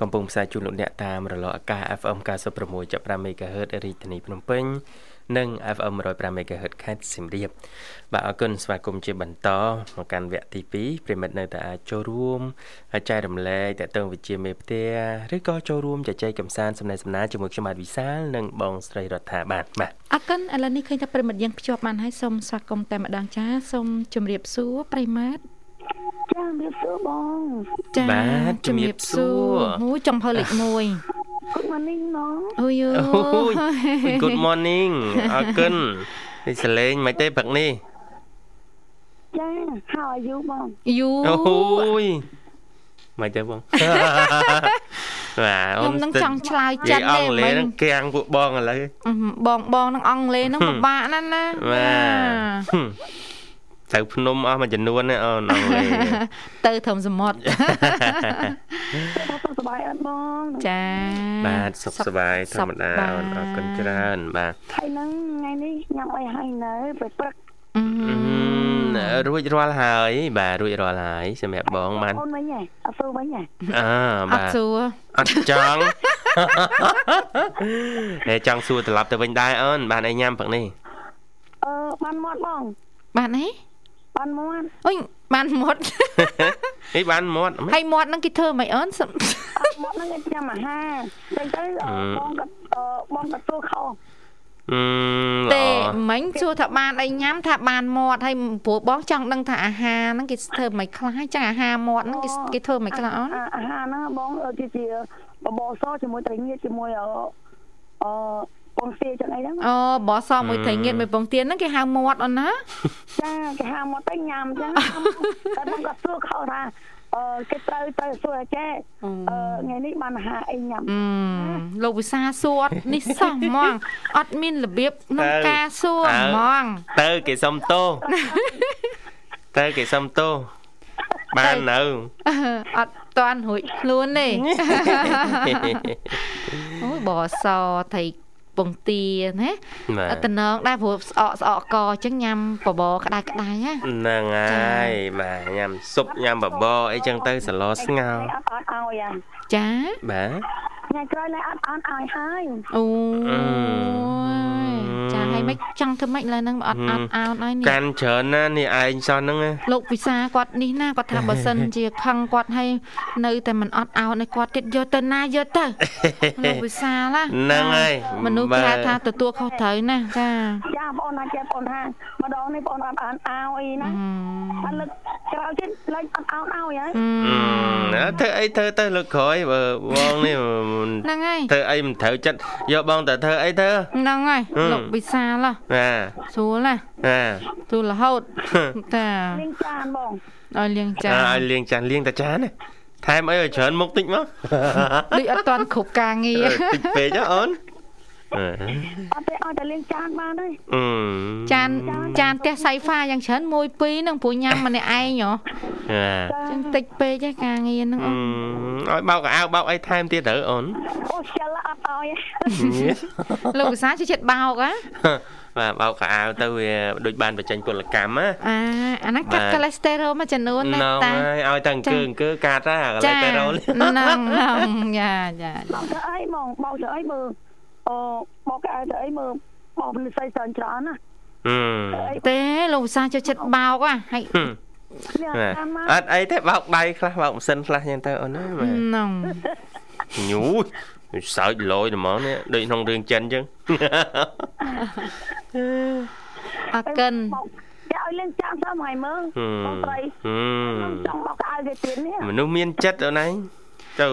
កំពុងផ្សាយជូនលោកអ្នកតាមរលកអាកាស FM 96.5 MHz រាជធានីភ្នំពេញ និង FM 105 MHz ខេត្តសៀមរាបបាទអរគុណស្វាគមន៍ជាបន្តមកកាន់វគ្គទី2ប្រិមិត្តនៅតែអាចចូលរួមចែករំលែកតទៅវិជាមេផ្ទះឬក៏ចូលរួមជជែកកម្សាន្តសំណេះសំណាលជាមួយខ្ញុំបាទវិសាលនិងបងស្រីរដ្ឋាបាទបាទអរគុណឥឡូវនេះឃើញថាប្រិមិត្តយើងភ្ជាប់បានហើយសូមស្វាគមន៍តែម្ដងចាសូមជម្រាបសួរប្រិមិត្តចាជំរាបសួរបងចាបាទជំរាបសួរអូចំហលេខ1 Good morning ណងអូយអូយ Good morning អរគុណនេះសលេងមិនទេព្រឹកនេះចា How are you បងយូអូយមិនទេបងបាទអូនខ្ញុំនឹងចង់ឆ្លើយចិត្តទេអង់គ្លេសនឹងគាំងពួកបងឥឡូវបងបងនឹងអង់គ្លេសនឹងពិបាកណាស់ណាបាទ ទៅភ្នំអស់មួយចំនួនណាអូនអង់គ្លេសទៅធំសមុទ្រសុខសប្បាយអត់បងចាបាទសុខសប្បាយធម្មតាអូនអរគុណច្រើនបាទហើយហ្នឹងថ្ងៃនេះញ៉ាំអីហើយនៅពេលព្រឹករួចរាល់ហើយ បាទរួចរាល់ហើយសម្រាប់បងបានអូនវិញហ៎អត់សួរវិញហ៎អើបាទអត់សួរអត់ចង់តែចង់សួរត្រឡប់ទៅវិញដែរអូនបានអីញ៉ាំព្រឹកនេះអឺបានមាត់បងបានអី បានមាត់អុយបានមាត់អីបានមាត់ហើយមាត់ហ្នឹងគេធ្វើមិនអូនមាត់ហ្នឹងគេញ៉ាំអាហារទៅទៅបងក៏បងក៏ទួខោអឺទេមិញសួរថាបានអីញ៉ាំថាបានមាត់ហើយព្រោះបងចង់ដឹងថាអាហារហ្នឹងគេធ្វើមិនខ្លះចឹងអាហារមាត់ហ្នឹងគេគេធ្វើមិនខ្លះអូនអាហារហ្នឹងបងគេជាបបរសជាមួយត្រីងៀតជាមួយអឺ ពងទាចឹងអីហ្នឹងអូបសមួយត្រីងៀតមួយពងទាហ្នឹងគេហៅមាត់អូនណាចាគេហៅមាត់ទៅញ៉ាំចឹងតែខ្ញុំក៏សួរខោថាអឺគេត្រូវទៅសួរចេះអឺថ្ងៃនេះបានអាហារអីញ៉ាំលោកវិសាសួរនេះសោះហ្មងអត់មានរបៀបក្នុងការសួរហ្មងទៅគេសុំទោសទៅគេសុំទោសបាននៅអត់តាន់រួចខ្លួនទេអូយបសត្រី ពងទាណាតំណងដែរព្រោះស្អកស្អកកអញ្ចឹងញ៉ាំបបរក្តៅក្តៅណាហ្នឹងហើយបាទញ៉ាំស៊ុបញ៉ាំបបរអីចឹងទៅសឡស្ងោរអត់អត់ឲ្យចាបាទ ថ្ងៃក្រោយឡើយអត់អត់ឲ្យហើយអូចាហើយមិនចង់ធ្វើម៉េចឡើយហ្នឹងអត់អត់អោនឲ្យនេះកាន់ច្រើនណានេះឯងសោះហ្នឹងលោកវិសាគាត់នេះណាគាត់ថាបើសិនជាខឹងគាត់ឲ្យនៅតែមិនអត់អោនឲ្យគាត់ទៀតយកទៅណាយកទៅលោកវិសាឡាហ្នឹងហើយមនុស្សគេហៅថាទទួលខុសត្រូវណាចាចាបងណាចេះបងថាម្ដងនេះបងអត់អត់អោអីណាអត់លើកក្រោយទៀតលេចអត់អោនឲ្យហើយធ្វើអីធ្វើទៅលើកក្រោយបើបងនេះហ្នឹងហើយធ្វើអីមិនត្រូវចិត្តយកបងទៅធ្វើអីទៅហ្នឹងហើយលោកវិសាលបាទស្រួលណាបាទស្រួលរហូតតាលាងចានបងឲ្យលាងចានឲ្យលាងចានលាងតាចានណាថែមអីឲ្យច្រើនមុខតិចមកដូចអត់តាន់គ្រប់ការងារតិចពេកអូន អត់ទេអត់តែលាងចានបានទេចានចានផ្ទះសៃហ្វាយ៉ាងច្រើនមួយពីរហ្នឹងព្រោះញ៉ាំម្នាក់ឯងហ៎ចឹងតិចពេកឯការងារហ្នឹងអូនឲ្យបោកកៅអៅបោកអីថែមទៀតទៅអូនអូខ្ជិលអត់ឲ្យលោកវិសាជាចិត្តបោកហ៎បាទបោកកៅអៅទៅវាដូចបានបញ្ចេញពលកម្មណាអាអាហ្នឹងកាត់កូលេស្តេរ៉ុលមួយចំនួនណាតាឲ្យតែអង្គើអង្គើកាត់ណាកូលេស្តេរ៉ុលហ្នឹងហ្នឹងយ៉ាយ៉ាបោកទៅអីហ្មងបោកទៅអីមើល អូបោកកៅអៅទៅអីមើលបោកនិស័យច្រើនច្រើនណាទេលោកវិសាចូលចិត្តបោកហ่ะហើយអត់អីទេបោកដៃខ្លះបោកម៉ាស៊ីនខ្លះចឹងទៅអូនណាហ្នឹងញូសើចលយហ្មងនេះដូចក្នុងរឿងចិនចឹងអកិនគេឲ្យលេងចាំសោះមកឲ្យមើលបងស្រីចង់បោកកៅគេទៀតនេះមនុស្សមានចិត្តអូនឯង ទៅ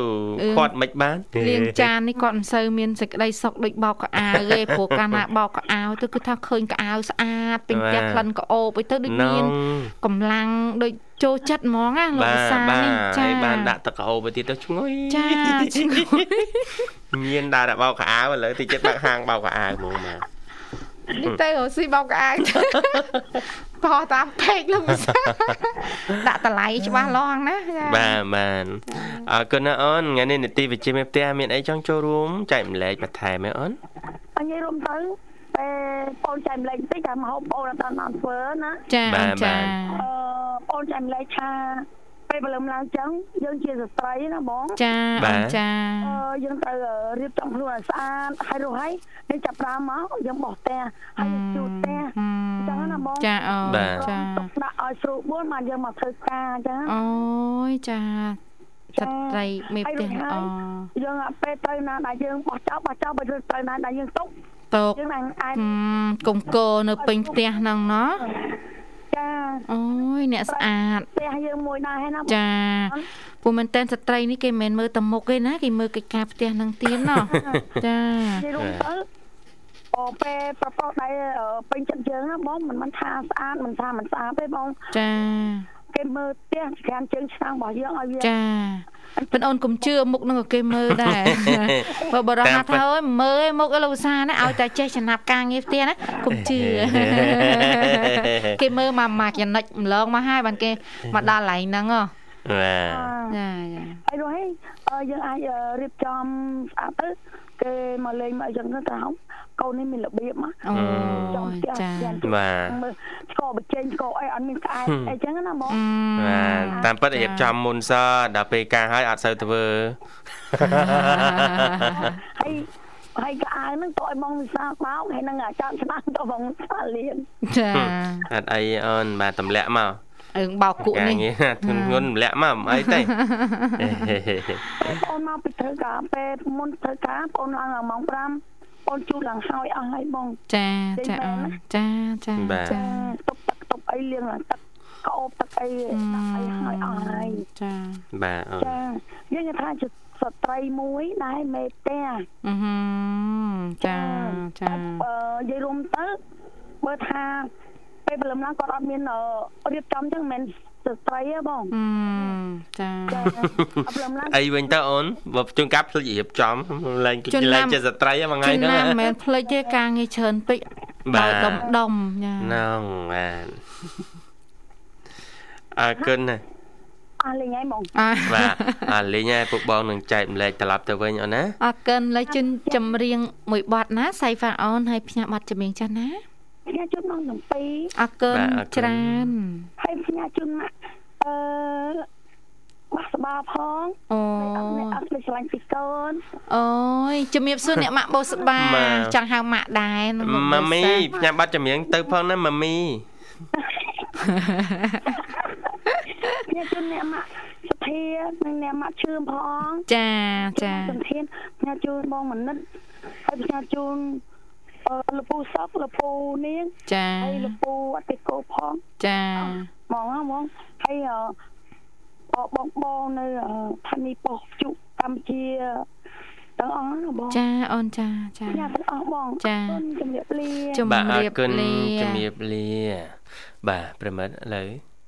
ខាត់មិនបានលាងចាននេះគាត់មិនសូវមានសេចក្តីសុខដូចបោកកៅអៅទេព្រោះកាលណាបោកកៅអៅទៅគឺថាឃើញកៅអៅស្អាតពេញផ្ទះក្លិនក្អូបអីទៅដូចមានកម្លាំងដូចចូលចិត្តហ្មងណាលោកសានេះចាបានដាក់ទឹកក្អូបទៅទៀតទៅឈ្ងុយចាឈ្ងុយមានដាក់បោកកៅអៅឥឡូវទីចិត្តបាក់ហាងបោកកៅអៅហ្មងបាទនេះទៅរស៊ីបោកកៅអៅបោះ តាមពេកលោកវិសាដាក់តម្លៃច្បាស់លាស់ណាបាទបាទអរគុណណាអូនថ្ងៃនេះនីតិវិទ្យាមេផ្ទះមានអីចង់ចូលរួមចែកម្លែកបន្ថែមទេអូនអញ្ញរួមទៅតែបងចែកម្លែកបន្តិចតែមកហូបបងអត់បានធ្វើណាចាចាអឺបងចែកម្លែកថា ពេលព្រលឹមឡើងចឹងយើងជាស្ត្រីណាបងចាបងចាអឺយើងត្រូវរៀបចំខ្លួនឲ្យស្អាតហើយរស់ហើយយើងចាប់ប្រាំមកយើងបោះផ្ទះហើយជូតផ្ទះចឹងណាបងចាអូចាដាក់ឲ្យស្រួលបួនបានយើងមកធ្វើការចឹងអូយចាចាត់ត្រីមេផ្ទះអូយើងពេលទៅណាដែលយើងបោះចោលបោះចោលបើទៅណាដែលយើងទុកទុកយើងអាចគុំកោនៅពេញផ្ទះហ្នឹងណោះ ចាអូយអ្នកស្អាតផ្ទះយើងមួយដែរហើយណាចាពួកមែនតែនស្ត្រីនេះគេមិនមែនមើលតែមុខទេណាគេមើលកិច្ចការផ្ទះនឹងទៀតណោះចានិយាយរួមទៅអូពេលប្រពោះដៃពេញចិត្តយើងណាបងមិនមិនថាស្អាតមិនថាមិនស្អាតទេបងចា គេមើលផ្ទះក្រានជើងឆ្កាងរបស់យើងឲ្យវាចាប៉ុន្តែអូនកុំជឿមុខនឹងគេមើលដែរបើបរោះថាអើយមើលឯមុខឯលោកសាណាឲ្យតែចេះចំណាប់ការងារផ្ទះណាកុំជឿគេមើលមកមកចំណុចម្លងមកហើយបានគេមកដល់កន្លែងហ្នឹងហ៎បាទចាចាហើយនោះហើយយើងអាចរៀបចំស្អាតទៅគេមកលេងមកអញ្ចឹងទៅក្រោម កូននេះមានរបៀបមកអូចាបាទស្គរបច្ចេកស្គរអីអត់មានក្អែកអីចឹងណាបងបាទតាមពិតរៀបចំមុនសដល់ពេលការហើយអត់សូវធ្វើហើយហើយកៅហ្នឹងទៅឲ្យបងវិសាបោកហើយនឹងចាំឆ្នាំទៅបងសាលៀនចាអត់អីអូនបាទទម្លាក់មកអើបោកគក់នេះធ្ងន់ធ្ងន់ម្លាក់មកអីទេបងមកពីធ្វើការពេលមុនធ្វើការបងឡើងម៉ោង5 បងជួលឡើងហើយអស់ហើយបង ចាចាអូនចាចាចាតុបទឹកតុបអីលៀងឡើងទឹកកោបទឹកអីដាក់អីហើយអស់ហើយចាបាទអូនចាយើងថាជាស្ត្រីមួយដែលមេផ្ទះអឺចាចាអឺនិយាយរួមទៅបើថាពេលព្រលឹមឡើងគាត់អត់មានរៀបចំចឹងមិន ស្ត្រីទេបងចាអព្រលឹមឡើងអីវិញទៅអូនបើជួនកាប់ភ្លេចរៀបចំឡើងគិតឡើងជាស្ត្រីមួយថ្ងៃហ្នឹងមិនមែនភ្លេចទេការងារច្រើនពេកបាទដុំដុំចាហ្នឹងបាទអើគុណណាអស់លេងហើយបងបាទអស់លេងហើយពុកបងនឹងចែកម្លែកត្រឡប់ទៅវិញអូនណាអរគុណឡើយជិនចម្រៀងមួយបទណាសៃហ្វាអូនហើយផ្ញើបទចម្រៀងចាស់ណាផ្ញើជូនម៉ោង7អរគុណច្រើនហើយផ្ញើជូនអឺ បាសបាផងអូអត់ស្លាញ់ពីកូនអូយជំរាបសួរអ្នកម៉ាក់បូស្បាចង់ហៅម៉ាក់ដែរម៉ាមីផ្ញើបាត់ចម្រៀងទៅផងណាម៉ាមីផ្ញើជូនអ្នកម៉ាក់សុភានិងអ្នកម៉ាក់ឈឿមផងចាចាសំធានផ្ញើជូនបងមនិតហើយផ្ញើជូន លពូសក់លពូនាងចាហើយលពូអតិកោផងចាហ្មងហ្មងហើយបងបងនៅឋានីប៉ុស្តិ៍ជុកម្ពុជាទាំងអស់ណាបងចាអូនចាចាញ៉ាំទាំងអស់បងចាជំរាបលាជំរាបលាជំរាបលាបាទប្រិមិត្តឥឡូវ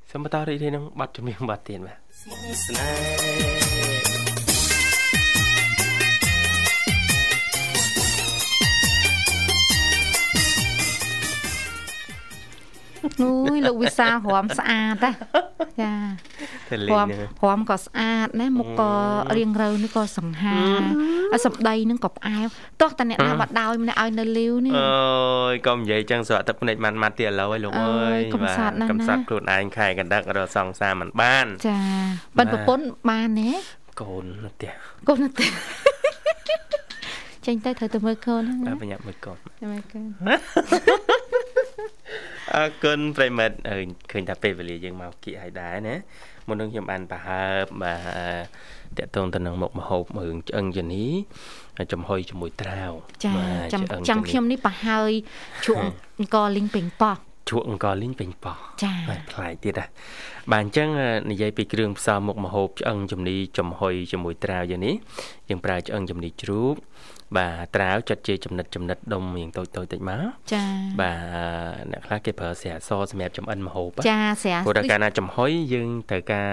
សូមបន្តរីករាយនឹងបទចម្រៀងបទទៀតបាទស្មុគស្នេហ៍ អូយលោកវិសាលរំស្អាតណាចារំរំក៏ស្អាតណាមុខក៏រៀងរូវនេះក៏សង្ហាសម្ដីនឹងក៏ផ្អែមតោះតាអ្នកណាបាត់ដោយម្នាក់ឲ្យនៅលាវនេះអូយកុំនិយាយចឹងស្រក់ទឹកភ្នែកម៉ាត់ម៉ាត់ទៀតឥឡូវឯងលោកអើយកំសត់ណាស់កំសត់ខ្លួនឯងខែកណ្ដឹករកសង្សារមិនបាន ចាប៉ិនប្រពន្ធបានទេកូននៅផ្ទះកូននៅផ្ទះចេញទៅត្រូវទៅមើលកូនហ្នឹងបញ្ញាប់មើលកូនមើលកូន អរគុណប្រិមិត្តឃើញថាពេលវេលាយើងមកគៀកឲ្យដែរណាមុននឹងខ្ញុំបានប្រហើបបាទតកតងទៅនឹងមុខមហូបរឿងឆ្អឹងជនីចំហុយជាមួយត្រាវចាចាំចាំខ្ញុំនេះប្រហើយជក់អង្គលីងពេញប៉ោះជក់អង្គលីងពេញប៉ោះចាប្លែកទៀតណាបាទអញ្ចឹងនិយាយពីគ្រឿងផ្សំមុខមហូបឆ្អឹងជំនីចំហុយជាមួយត្រាវយ៉ាងនេះយើងប្រើឆ្អឹងជំនីជ្រូក បាទត្រាវចាត់ជាចំណិតចំណិតដុំរៀងតូចតូចតិចមកចាបាទអ្នកខ្លះគេប្រើស្រាសសម្រាប់ចំអិនម្ហូបចាស្រាព្រោះតែកាលណាចំហុយយើងត្រូវការ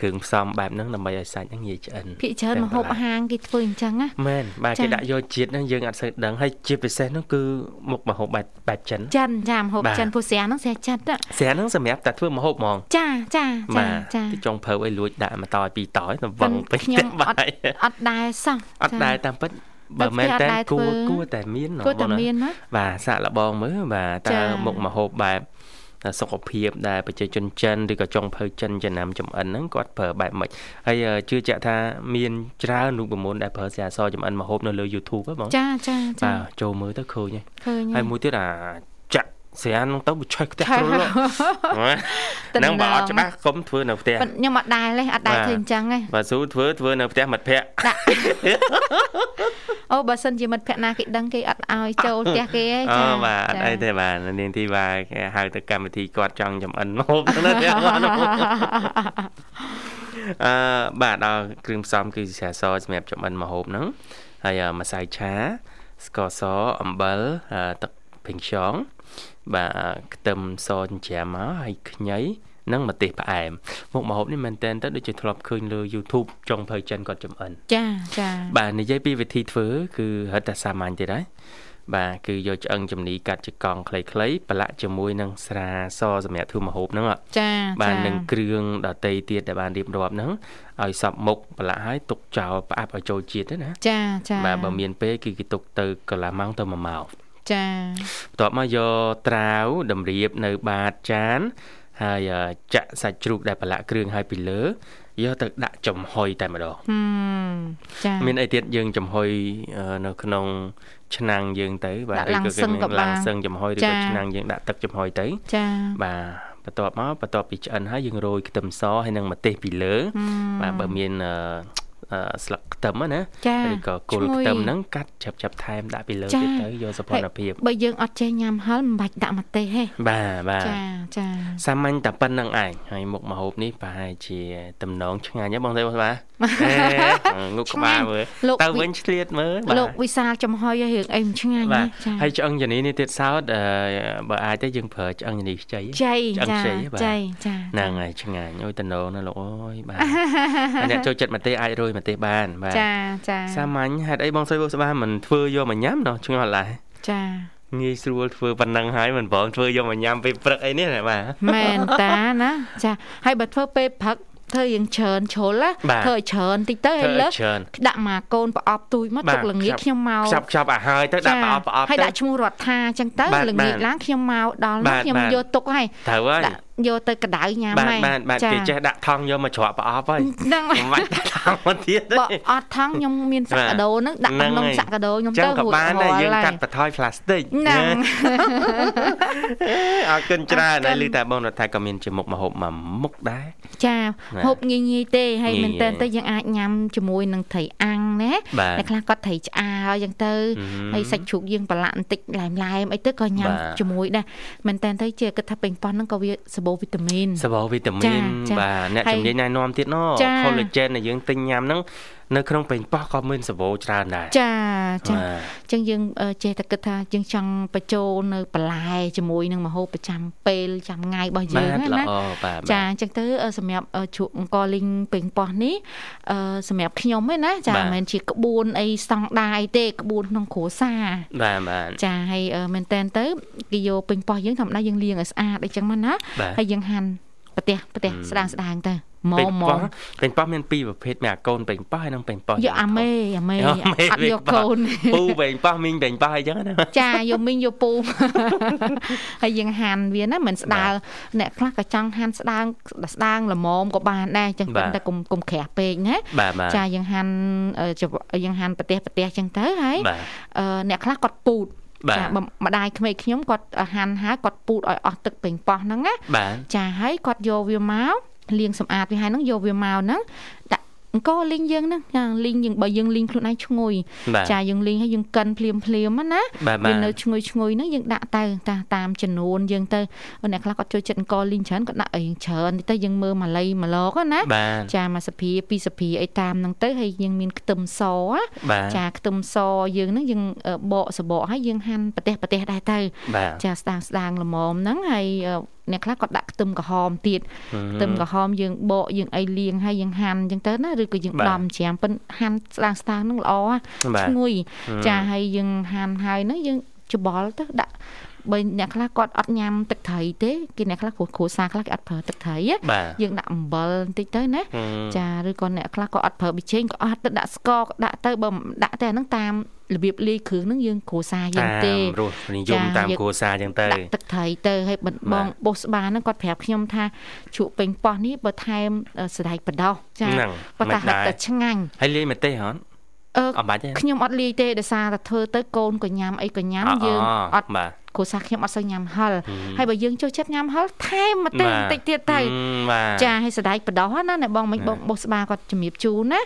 គ្រឿងផ្សំបែបហ្នឹងដើម្បីឲ្យសាច់ហ្នឹងងាយឆ្អិនភាគច្រើនម្ហូបហាងគេធ្វើអញ្ចឹងណាមែនបាទគេដាក់យកជាតិហ្នឹងយើងអត់សូវដឹងហើយជាពិសេសហ្នឹងគឺមុខម្ហូបបែបបែបចិនចិនចាម្ហូបចិនព្រោះស្រាហ្នឹងស្រាចិនស្រាហ្នឹងសម្រាប់តែធ្វើម្ហូបហ្មងចាចាចាចាទីចុងភៅឲ្យលួចដាក់មកតឲ្យពីរតឲ្យទៅវឹងពេញខ្ញុំអត់អត់ដែរសោះអត់ដែរតាមពិតបើមែនតែគួរគួរតែមានគួរតែមានណាបាទសាក់លបងមើលបាទតើមុខម្ហូបបែប សុខភាពដែលប្រជាជនចិនឬក៏ចុងភៅចិនចំណាំចំអិនហ្នឹងគាត់ប្រើបែបម៉េចហើយជឿជាក់ថាមានច្រើនរូបមន្តដែលប្រើសាសចំអិនម្ហូបនៅលើ YouTube ហ៎បងចាចាចាបាទចូលមើលទៅឃើញហើយហើយមួយទៀតអាចាក់ ស្រានហ្នឹងទៅឆេះផ្ទះគ្រូហ្នឹងបើអត់ច្បាស់កុំធ្វើនៅផ្ទះខ្ញុំអត់ដែរទេអត់ដែរធ្វើអញ្ចឹងទេបើស៊ូធ្វើធ្វើនៅផ្ទះមិត្តភ័ក្តិអូបើសិនជាមិត្តភ័ក្តិណាគេដឹងគេអត់ឲ្យចូលផ្ទះគេទេចាអូបាទអត់អីទេបាទនាងធីវ៉ាគេហៅទៅកម្មវិធីគាត់ចង់ចំអិនមកទៅផ្ទះគាត់អឺបាទដល់គ្រឿងផ្សំគឺស្រាសសម្រាប់ចំអិនម្ហូបហ្នឹងហើយម្សៅឆាស្ករសអំបិលទឹកពេញខ្យង បាទខ្ទឹមសចិញ្ច្រាំមកហើយខ្ញីនិងម្ទេសផ្អែមមុខម្ហូបនេះមែនតើទៅដូចជាធ្លាប់ឃើញលើ YouTube ចុងភៅចិនគាត់ចំអិនចាចាបាទនិយាយពីវិធីធ្វើគឺរត់តែសាមញ្ញទៀតហើយបាទគឺយកឆ្អឹងចំនីកាត់ជាកង់ខ្លីៗប្រឡាក់ជាមួយនឹងស្រាសសម្រាប់ធ្វើម្ហូបហ្នឹងចាបាទនឹងគ្រឿងដតីទៀតដែលបានរៀបរាប់ហ្នឹងឲ្យសពមុខប្រឡាក់ឲ្យទុកចោលផ្អាប់ឲ្យចូលជាតិណាចាចាបាទបើមានពេលគឺគេទុកទៅកន្លះម៉ោងទៅ1ម៉ោង ចាបន្ទាប់មកយកត្រាវតម្រៀបនៅបាតចាន ហើយចាក់សាច់ជ្រូកដែលប្រឡាក់គ្រឿងឲ្យពីលើយកទៅដាក់ចំហុយតែម្ដងចាមានអីទៀតយើងចំហុយនៅក្នុងឆ្នាំងយើងទៅបាទឬក៏គេមានឡាំងសឹងចំហុយឬក៏ឆ្នាំងយើងដាក់ទឹកចំហុយទៅចាបាទបន្ទាប់មកបន្ទាប់ពីឆ្អិនហើយយើងរោយខ្ទឹមសហើយនិងម្ទេសពីលើបាទបើមាន ស្លឹកខ្ទឹមណាឬក៏គល់ខ្ទឹមហ្នឹងកាត់ចាប់ចាប់ថែមដាក់ពីលើទៀតទៅយកសុភណភាពបើយើងអត់ចេះញ៉ាំហឹលមិនបាច់ដាក់ម្ទេសទេបាទបាទចាចាសាមញ្ញតែប៉ុណ្្នឹងឯងហើយមុខម្ហូបនេះប្រហែលជាតំណងឆ្ងាញ់ហ៎បងទេបងបាទងុកក្បាលមើលទៅវិញឆ្លៀតមើលលោកវិសាលចំហុយឲ្យរឿងអីមិនឆ្ងាញ់ចាហើយឆ្អឹងយ៉ាងនេះនេះទៀតសោតបើអាចទៅយើងប្រើឆ្អឹងយ៉ាងនេះខ្ចីខ្ចីចាខ្ចីចាហ្នឹងហើយឆ្ងាញ់អូយតំណងណាលោកអើយបាទអ្នកចូលចិត្តម្ទេសអាចរោយម្ទេសបានបាទចាចាសាមញ្ញហេតុអីបងសុយបុស្បាមិនធ្វើយកមកញ៉ាំណោះឆ្ងល់ដែរចាងាយស្រួលធ្វើប៉ុណ្ណឹងហើយមិនប្រមធ្វើយកមកញ៉ាំពេលព្រឹកអីនេះណាបាទមែនតាណាចាហើយបើធ្វើពេលព្រឹកធ្វើយើងច្រើនជ្រុលធ្វើឲ្យច្រើនតិចទៅហើយលើដាក់មកកូនប្រអប់ទូចមកទុកល្ងាចខ្ញុំមកខ្ចប់ខ្ចប់អាហើយទៅដាក់ប្រអប់ប្រអប់ទៅហើយដាក់ឈ្មោះរដ្ឋាអញ្ចឹងទៅល្ងាចឡើងខ្ញុំមកដល់ខ្ញុំយកទុកហើយត្រូវហើយ យកទៅកដៅញ៉ាំហើយបាទបាទគេចេះដាក់ថង់យកមកច្រកប្រអប់ហើយហ្នឹងមិនបាច់ដាក់ថង់មកទៀតបើអត់ថង់ខ្ញុំមានសាក់កាដូហ្នឹងដាក់ក្នុងសាក់កាដូខ្ញុំទៅរួចបានតែយើងកាត់បន្ថយផ្លាស្ទិកហ្នឹងអរគុណច្រើនហើយឮតែបងរដ្ឋាក៏មានជាមុខម្ហូបមួយមុខដែរចាហូបងាយងាយទេហើយមែនតើទៅយើងអាចញ៉ាំជាមួយនឹងត្រីអាំងណាតែខ្លះគាត់ត្រីឆ្អើអញ្ចឹងទៅហើយសាច់ជ្រូកយើងប្រឡាក់បន្តិចឡែមឡែមអីទៅក៏ញ៉ាំជាមួយដែរមែនតើទៅជាគិតថាពេញប៉ោះហ្នឹងក៏វាសបូវីតាមីនសបូវីតាមីនបាទអ្នកជំនាញណែនាំទៀតណូ collagen ដែលយើងទិញញ៉ាំហ្នឹង នៅក្នុងពេញប៉ោះក៏មានសវោច្រើនដែរចាចាអញ្ចឹងយើងចេះតែគិតថាយើងចង់បញ្ចូលនៅបន្លែជាមួយនឹងម្ហូបប្រចាំពេលចាំថ្ងៃរបស់យើងណាចាអញ្ចឹងទៅសម្រាប់ជក់អង្គលីងពេញប៉ោះនេះសម្រាប់ខ្ញុំឯណាចាមិនមែនជាក្បួនអីស្តង់ដារអីទេក្បួនក្នុងគ្រួសារបាទបាទចាហើយមែនតែនទៅគេយកពេញប៉ោះយើងធម្មតាយើងលាងឲ្យស្អាតអីចឹងមកណាហើយយើងហាន់ប្រទេសប្រទេសស្ដាងស្ដាងទៅ ម៉មម៉មពេញប៉ោះមានពីរប្រភេទមានកូនពេញប៉ោះហើយនិងពេញប៉ោះយកអាមេអាមេអត់យកកូនពូពេញប៉ោះមីងពេញប៉ោះអីចឹងណាចាយកមីងយកពូហើយយើងហាន់វាណាមិនស្ដើអ្នកខ្លះក៏ចង់ហាន់ស្ដើងស្ដើងល្មមក៏បានដែរចឹងតែកុំកុំក្រាស់ពេកណាចាយើងហាន់យើងហាន់ប្រទេសប្រទេសចឹងទៅហើយអ្នកខ្លះគាត់ពូតចាម្ដាយក្មេងខ្ញុំគាត់ហាន់ហើយគាត់ពូតឲ្យអស់ទឹកពេញប៉ោះហ្នឹងណាចាហើយគាត់យកវាមក លាងសម្អាតវាហើយហ្នឹងយកវាមកហ្នឹងដាក់អង្គលីងយើងហ្នឹងចាលីងយើងបើយើងលីងខ្លួនឯងឈ្ងុយចាយើងលីងហើយយើងកិនភ្លាមភ្លាមណាវានៅឈ្ងុយឈ្ងុយហ្នឹងយើងដាក់ទៅតាតាមចំនួនយើងទៅអ្នកខ្លះគាត់ចូលចិត្តអង្គលីងច្រើនគាត់ដាក់អីច្រើនទៅយើងមើលម៉ាឡៃម៉ាឡកណាចាមួយសភាពីរសភាអីតាមហ្នឹងទៅហើយយើងមានខ្ទឹមសចាខ្ទឹមសយើងហ្នឹងយើងបកសបកហើយយើងហាន់ប្រទេសប្រទេសដែរទៅចាស្ដាងស្ដាងល្មមហ្នឹងហើយ អ្នកខ្លះគាត់ដាក់ខ្ទឹមក្រហមទៀតខ្ទឹមក្រហមយើងបកយើងអីលាងហើយយើងហាន់អញ្ចឹងទៅណាឬក៏យើងដំច្រាមប៉ិនហាន់ស្ដាងស្ដាងហ្នឹងល្អឈ្ងុយចាហើយយើងហាន់ហើយហ្នឹងយើងច្បល់ទៅដាក់ បើអ្នកខ្លះគាត់អត់ញ៉ាំទឹកត្រីទេគេអ្នកខ្លះគ្រួសារខ្លះគេអត់ប្រើទឹកត្រីយើងដាក់អំបិលបន្តិចទៅណាចាឬក៏អ្នកខ្លះក៏អត់ប្រើប៊ីចេងក៏អត់ទៅដាក់ស្ករក៏ដាក់ទៅបើមិនដាក់តែអាហ្នឹងតាមរបៀបលាយគ្រឿងហ្នឹងយើងគ្រួសារយើងទេរស់និយមតាមគ្រួសារចឹងទៅដាក់ទឹកត្រីទៅហើយបងបោះស្បាហ្នឹងគាត់ប្រាប់ខ្ញុំថាជក់ពេញប៉ោះនេះបើថែមសណ្ដែកបដោះចាគាត់ថាហិតតែឆ្ងាញ់ហើយលាយម្ទេសហ៎អឺអត់បាច់ទេខ្ញុំអត់លាយទេដោយសារតែធ្វើទៅកូនក៏ញ៉ាំអីក៏ញ៉ាំយើងអត់បាទ គ្រួសារខ្ញុំអត់សូវញ៉ាំហិលហើយបើយើងចូលចិត្តញ៉ាំហិលថែមម្ទេសបន្តិចទៀតទៅចាឲ្យសដែកបដោះណាអ្នកបងមិញបងបុស្បាគាត់ជំរាបជូនណា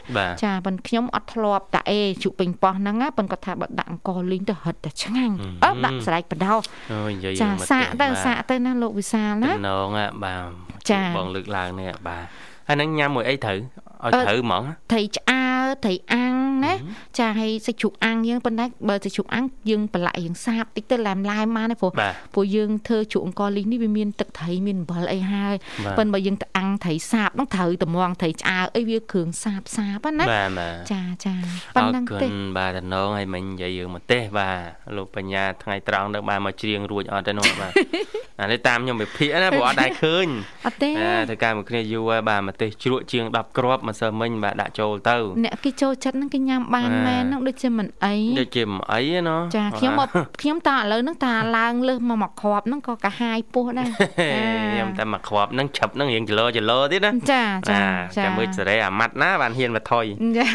ចាប៉ុនខ្ញុំអត់ធ្លាប់តាអេជក់ពេញប៉ោះហ្នឹងណាប៉ុនគាត់ថាបើដាក់អង្គលីងទៅហិតតែឆ្ងាញ់អឺដាក់សដែកបដោះអូយនិយាយចាសាកទៅសាកទៅណាលោកវិសាលណាណងបាទចាបងលើកឡើងនេះបាទហើយនឹងញ៉ាំមួយអីត្រូវឲ្យត្រូវហ្មងត្រីឆ្អើ ត្រីអាំងណាចាឲ្យសាច់ជ្រូកអាំងយើងប៉ុន្តែបើសាច់ជ្រូកអាំងយើងប្រឡាក់យើងសាបតិចទៅឡែមឡែមមកណាព្រោះព្រោះយើងធ្វើជ្រូកអង្គលីងនេះវាមានទឹកត្រីមានអំបិលអីហើយប៉ុន្តែបើយើងទៅអាំងត្រីសាបហ្នឹងត្រូវតម្ងត្រីឆ្អើអីវាគ្រឿងសាបសាបណាចាចាប៉ុណ្ណឹងទេបាទតំណងឲ្យមិញនិយាយយើងមកទេបាទលោកបញ្ញាថ្ងៃត្រង់ទៅបានមកច្រៀងរួចអត់ទេនោះបាទអានេះតាមខ្ញុំវិភាគណាព្រោះអត់ដែរឃើញអត់ទេធ្វើការមួយគ្នាយូរហើយបាទមកទេសជ្រក់ជាង10គ្រាប់ម្សិលមិញបាទដាក់ចូលទៅអ្នកគេចូលចិត្តហ្នឹងគេញ៉ាំបានមែនហ្នឹងដូចជាមិនអីដូចជាមិនអីណាចាខ្ញុំមកខ្ញុំតឥឡូវហ្នឹងតាឡើងលើសមកមកគ្រាប់ហ្នឹងក៏កាហាយពោះដែរខ្ញុំតែមកគ្រាប់ហ្នឹងឆឹបហ្នឹងរៀងចលោចលោទៀតណាចាចាចាមើលសេរីអាម៉ាត់ណាបានហ៊ានមកថុយចា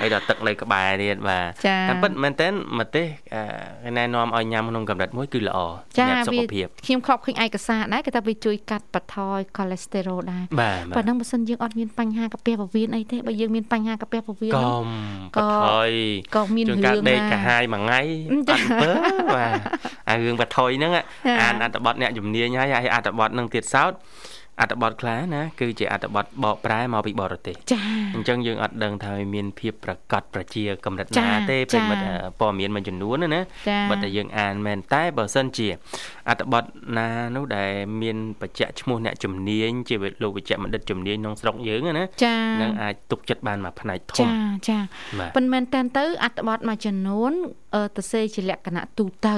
ហើយដល់ទឹកនៅក្បែរទៀតបាទតែពិតមែនតើម្ទេសគេណែនាំឲ្យញ៉ាំក្នុងកម្រិតមួយគឺល្អសម្រាប់សុខភាពខ្ញុំខកឃើញឯកសារដែរគេថាវាជួយកាត់បន្ថយ cholesterol ដែរប៉ុណ្ណឹងបើសិនយើងអត់មានបញ្ហាកាពះពោះវៀនអីទេបើយើងមានបញ្ហាកាពះពោះវៀនក៏ក៏ក៏មានរឿងដេកកាហាយមួយថ្ងៃអត់បើបាទអារឿងបថុយហ្នឹងអានអត្ថបទអ្នកជំនាញហើយហើយអត្ថបទហ្នឹងទៀតសោត អត្ថបទខ្លះណាគឺជាអត្ថបទបកប្រែមកពីបរទេសចាអញ្ចឹងយើងអត់ដឹងថាមានភាពប្រកបប្រជាកម្រិតណាទេប្រិមិត្តព័ត៌មានមួយចំនួនណាបើតែយើងអានមែនតែបើសិនជាអត្ថបទណានោះដែលមានបច្ចៈឈ្មោះអ្នកជំនាញជាលោកវិជ្ជបណ្ឌិតជំនាញក្នុងស្រុកយើងណានឹងអាចទុកចិត្តបានមួយផ្នែកធំចាចាប៉ុន្មានតែទៅអត្ថបទមួយចំនួនទៅសេជាលក្ខណៈទូទៅ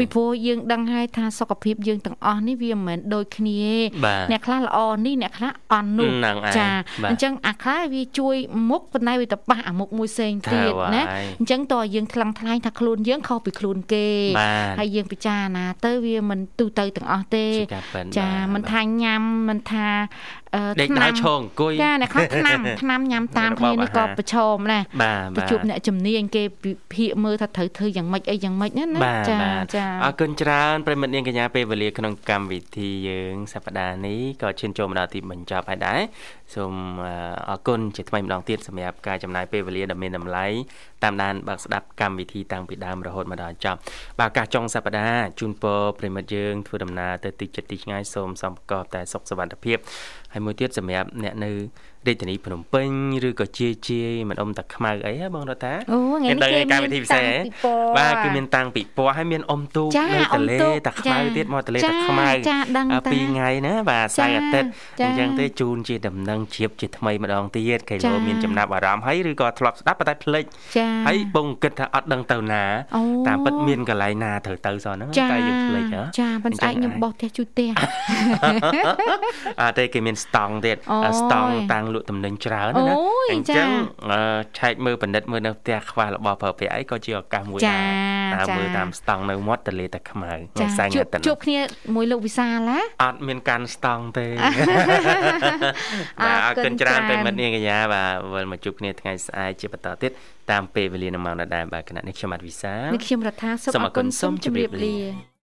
ពីព្រោះយើងដឹងហើយថាសុខភាពយើងទាំងអស់នេះវាមិនមែនដូចគ្នាអ្នកខ្លះល្អនេះអ្នកខ្លះអន់នោះចាអញ្ចឹងអាខ្លះវាជួយមុខប៉ុន្តែវាទៅប៉ះអាមុខមួយផ្សេងទៀតណាអញ្ចឹងតើយើងថ្លឹងថ្លែងថាខ្លួនយើងខុសពីខ្លួនគេហើយយើងពិចារណាទៅវាមិនទូទៅទាំងអស់ទេ ចាមិនថាញ៉ាំមិនថាដេកដើរឈរអង្គុយចាអ្នកខ្លះឆ្នាំឆ្នាំញ៉ាំតាមគ្នានេះក៏ប្រឈមដែរទៅជួបអ្នកជំនាញគេពិភាក្សាមើលថាត្រូវធ្វើយ៉ាងម៉េចអីយ៉ាងម៉េចណាចាចាអរគុណច្រើនប្រិមិត្តនាងកញ្ញាពេលវេលាក្នុងកម្មវិធីយើងសប្តាហ៍នេះក៏ឈានចូលមកដល់ទីបញ្ចប់ហើយដែរសូមអរគុណជាថ្មីម្ដងទៀតសម្រាប់ការចំណាយពេលវេលាដ៏មានតម្លៃតាមដានបើកស្ដាប់កម្មវិធីតាំងពីដើមរហូតមកដល់ចប់បាទឱកាសចុងសប្តាហ៍ជូនពរប្រិមិត្តយើងធ្វើដំណើរទៅទីចិត្តទីឆ្ងាយសូមសំប្រកបតែសុខសុវត្ថិភាព ហើយមួយទៀតសម្រាប់អ្នកនៅ រាជធានីភ្នំពេញឬក៏ជាជាមិនអុំតាខ្មៅអីហ៎បងរតាអូថ្ងៃនេះគេកម្មវិធីពិសេសបាទគឺមានតាំងពីពណ៌ហើយមានអុំទូកនៅទលេតាខ្មៅទៀតមកទលេតាខ្មៅពីរថ្ងៃណាបាទសៅរ៍អាទិត្យអញ្ចឹងទេជូនជាដំណឹងជ្រាបជាថ្មីម្ដងទៀតគេលោមានចំណាប់អារម្មណ៍ហើយឬក៏ធ្លាប់ស្ដាប់ប៉ុន្តែភ្លេចហើយបងគិតថាអត់ដឹងទៅណាតាមពិតមានកន្លែងណាត្រូវទៅសោះហ្នឹងតែយើងភ្លេចហ៎ចាប៉ុន្តែខ្ញុំបោះផ្ទះជូតផ្ទះអត់ទេគេមានស្តង់ទៀតស្តង់តាំងលក់តំណែងច្រើនណាអញ្ចឹងឆែកមើលបណ្ឌិតមើលនៅផ្ទះខ្វះរបស់ប្រើប្រាស់អីក៏ជាឱកាសមួយដែរតាមមើលតាមស្តង់នៅមាត់ទន្លេតាខ្មៅនៅសែងអាទិត្យជួបគ្នាមួយលោកវិសាលណាអត់មានកាន់ស្តង់ទេបាទអរគុណច្រើនប្រិមិត្តនាងកញ្ញាបាទវិលមកជួបគ្នាថ្ងៃស្អែកជាបន្តទៀតតាមពេលវេលានៅម៉ោងដដែលបាទគណៈនេះខ្ញុំអត់វិសានេះខ្ញុំរដ្ឋាសុខអរគុណសូមជម្រាបលា